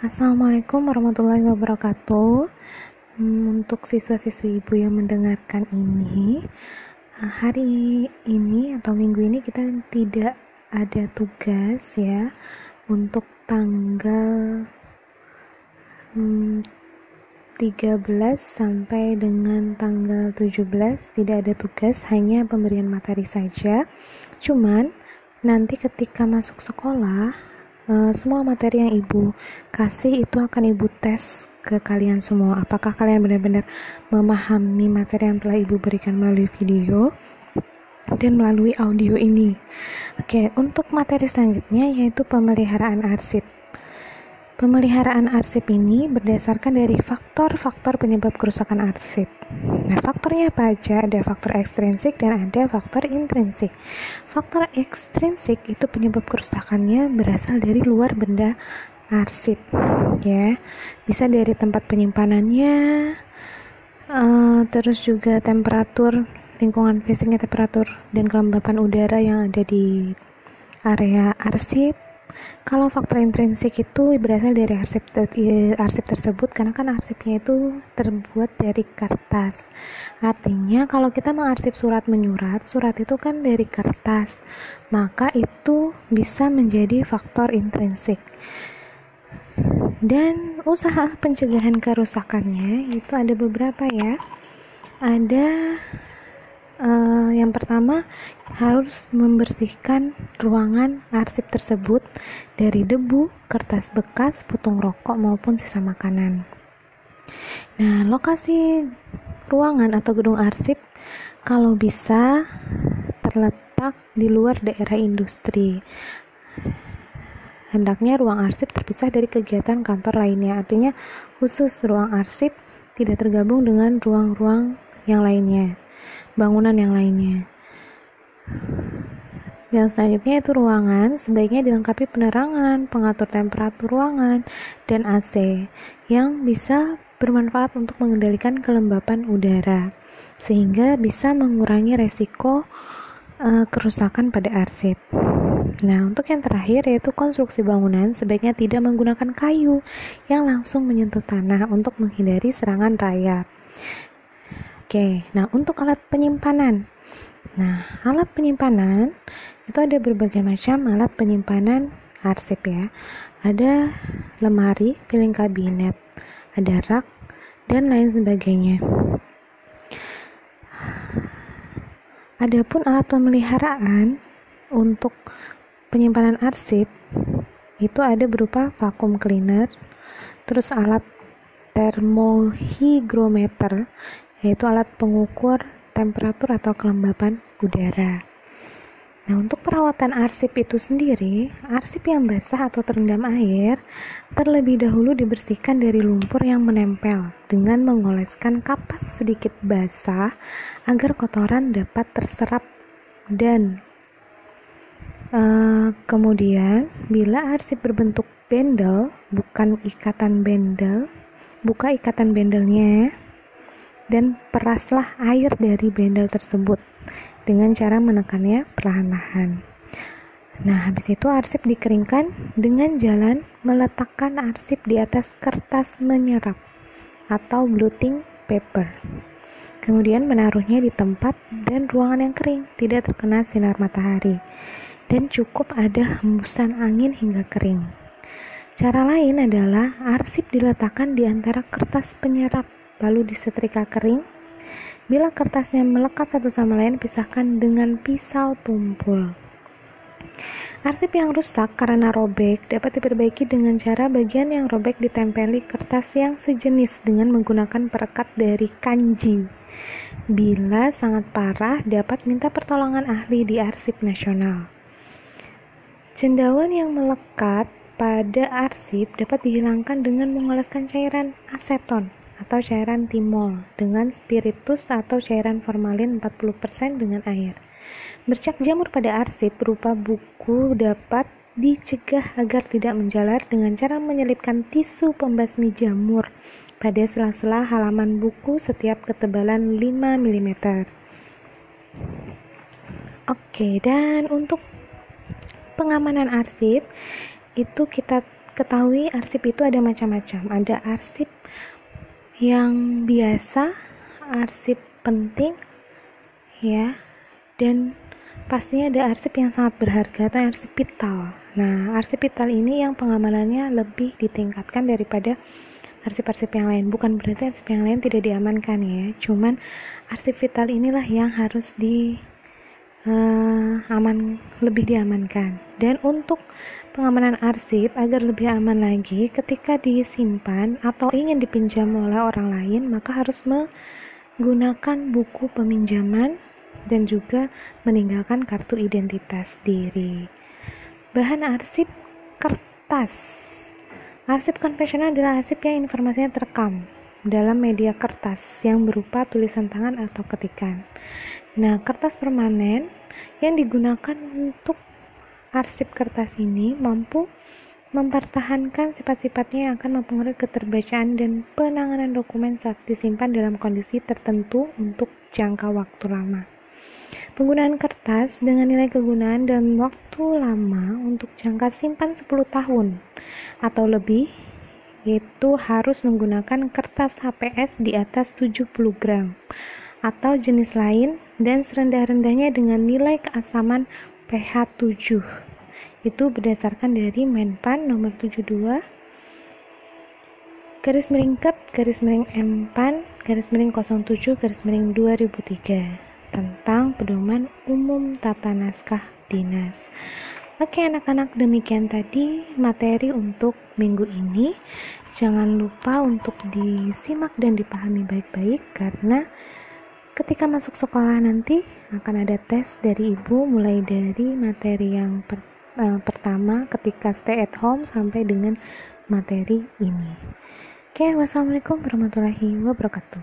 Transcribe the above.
Assalamualaikum warahmatullahi wabarakatuh. Hmm, Untuk siswa-siswi ibu yang mendengarkan ini, eh, hari ini atau minggu ini kita tidak ada tugas ya untuk tanggal hmm, 13 sampai dengan tanggal 17 tidak ada tugas, hanya pemberian materi saja. Cuman nanti ketika masuk sekolah uh, semua materi yang ibu kasih itu akan ibu tes ke kalian semua. Apakah kalian benar-benar memahami materi yang telah ibu berikan melalui video dan melalui audio ini? Oke untuk materi selanjutnya yaitu pemeliharaan arsip. Pemeliharaan arsip ini berdasarkan dari faktor-faktor penyebab kerusakan arsip. Nah, faktornya apa aja? Ada faktor ekstrinsik dan ada faktor intrinsik. Faktor ekstrinsik itu penyebab kerusakannya berasal dari luar benda arsip, ya. Bisa dari tempat penyimpanannya, uh, terus juga temperatur lingkungan fisiknya temperatur dan kelembapan udara yang ada di area arsip kalau faktor intrinsik itu berasal dari arsip, arsip tersebut karena kan arsipnya itu terbuat dari kertas. Artinya kalau kita mengarsip surat menyurat, surat itu kan dari kertas. Maka itu bisa menjadi faktor intrinsik. Dan usaha pencegahan kerusakannya itu ada beberapa ya. Ada uh, yang pertama harus membersihkan ruangan arsip tersebut dari debu, kertas bekas, putung rokok maupun sisa makanan. Nah, lokasi ruangan atau gedung arsip kalau bisa terletak di luar daerah industri. Hendaknya ruang arsip terpisah dari kegiatan kantor lainnya. Artinya, khusus ruang arsip tidak tergabung dengan ruang-ruang yang lainnya bangunan yang lainnya. Dan selanjutnya itu ruangan sebaiknya dilengkapi penerangan, pengatur temperatur ruangan, dan AC yang bisa bermanfaat untuk mengendalikan kelembapan udara sehingga bisa mengurangi resiko uh, kerusakan pada arsip. Nah, untuk yang terakhir yaitu konstruksi bangunan sebaiknya tidak menggunakan kayu yang langsung menyentuh tanah untuk menghindari serangan rayap. Oke, nah untuk alat penyimpanan. Nah, alat penyimpanan itu ada berbagai macam alat penyimpanan arsip ya. Ada lemari, piling kabinet, ada rak, dan lain sebagainya. Adapun alat pemeliharaan untuk penyimpanan arsip itu ada berupa vakum cleaner, terus alat termohygrometer yaitu alat pengukur temperatur atau kelembapan udara. Nah, untuk perawatan arsip itu sendiri, arsip yang basah atau terendam air terlebih dahulu dibersihkan dari lumpur yang menempel dengan mengoleskan kapas sedikit basah agar kotoran dapat terserap dan uh, kemudian bila arsip berbentuk bendel, bukan ikatan bendel, buka ikatan bendelnya dan peraslah air dari bendel tersebut dengan cara menekannya perlahan-lahan. Nah, habis itu arsip dikeringkan dengan jalan meletakkan arsip di atas kertas menyerap atau blotting paper. Kemudian menaruhnya di tempat dan ruangan yang kering, tidak terkena sinar matahari, dan cukup ada hembusan angin hingga kering. Cara lain adalah arsip diletakkan di antara kertas penyerap lalu disetrika kering. Bila kertasnya melekat satu sama lain, pisahkan dengan pisau tumpul. Arsip yang rusak karena robek dapat diperbaiki dengan cara bagian yang robek ditempeli kertas yang sejenis dengan menggunakan perekat dari kanji. Bila sangat parah, dapat minta pertolongan ahli di arsip nasional. Cendawan yang melekat pada arsip dapat dihilangkan dengan mengoleskan cairan aseton atau cairan timol dengan spiritus atau cairan formalin 40% dengan air. Bercak jamur pada arsip berupa buku dapat dicegah agar tidak menjalar dengan cara menyelipkan tisu pembasmi jamur pada sela-sela halaman buku setiap ketebalan 5 mm. Oke, dan untuk pengamanan arsip itu kita ketahui arsip itu ada macam-macam. Ada arsip yang biasa, arsip penting, ya, dan pastinya ada arsip yang sangat berharga atau arsip vital. Nah, arsip vital ini yang pengamanannya lebih ditingkatkan daripada arsip-arsip yang lain. Bukan berarti arsip yang lain tidak diamankan ya, cuman arsip vital inilah yang harus di uh, aman lebih diamankan. Dan untuk pengamanan arsip agar lebih aman lagi ketika disimpan atau ingin dipinjam oleh orang lain, maka harus menggunakan buku peminjaman dan juga meninggalkan kartu identitas diri. Bahan arsip kertas. Arsip konvensional adalah arsip yang informasinya terekam dalam media kertas yang berupa tulisan tangan atau ketikan. Nah, kertas permanen yang digunakan untuk arsip kertas ini mampu mempertahankan sifat-sifatnya yang akan mempengaruhi keterbacaan dan penanganan dokumen saat disimpan dalam kondisi tertentu untuk jangka waktu lama. Penggunaan kertas dengan nilai kegunaan dan waktu lama untuk jangka simpan 10 tahun atau lebih itu harus menggunakan kertas HPS di atas 70 gram atau jenis lain dan serendah-rendahnya dengan nilai keasaman pH 7 itu berdasarkan dari Menpan nomor 72 garis miring kep garis miring Mpan garis miring 07 garis miring 2003 tentang pedoman umum tata naskah dinas. Oke anak-anak demikian tadi materi untuk minggu ini. Jangan lupa untuk disimak dan dipahami baik-baik karena ketika masuk sekolah nanti akan ada tes dari ibu mulai dari materi yang per, uh, pertama ketika stay at home sampai dengan materi ini. Oke, wassalamualaikum warahmatullahi wabarakatuh.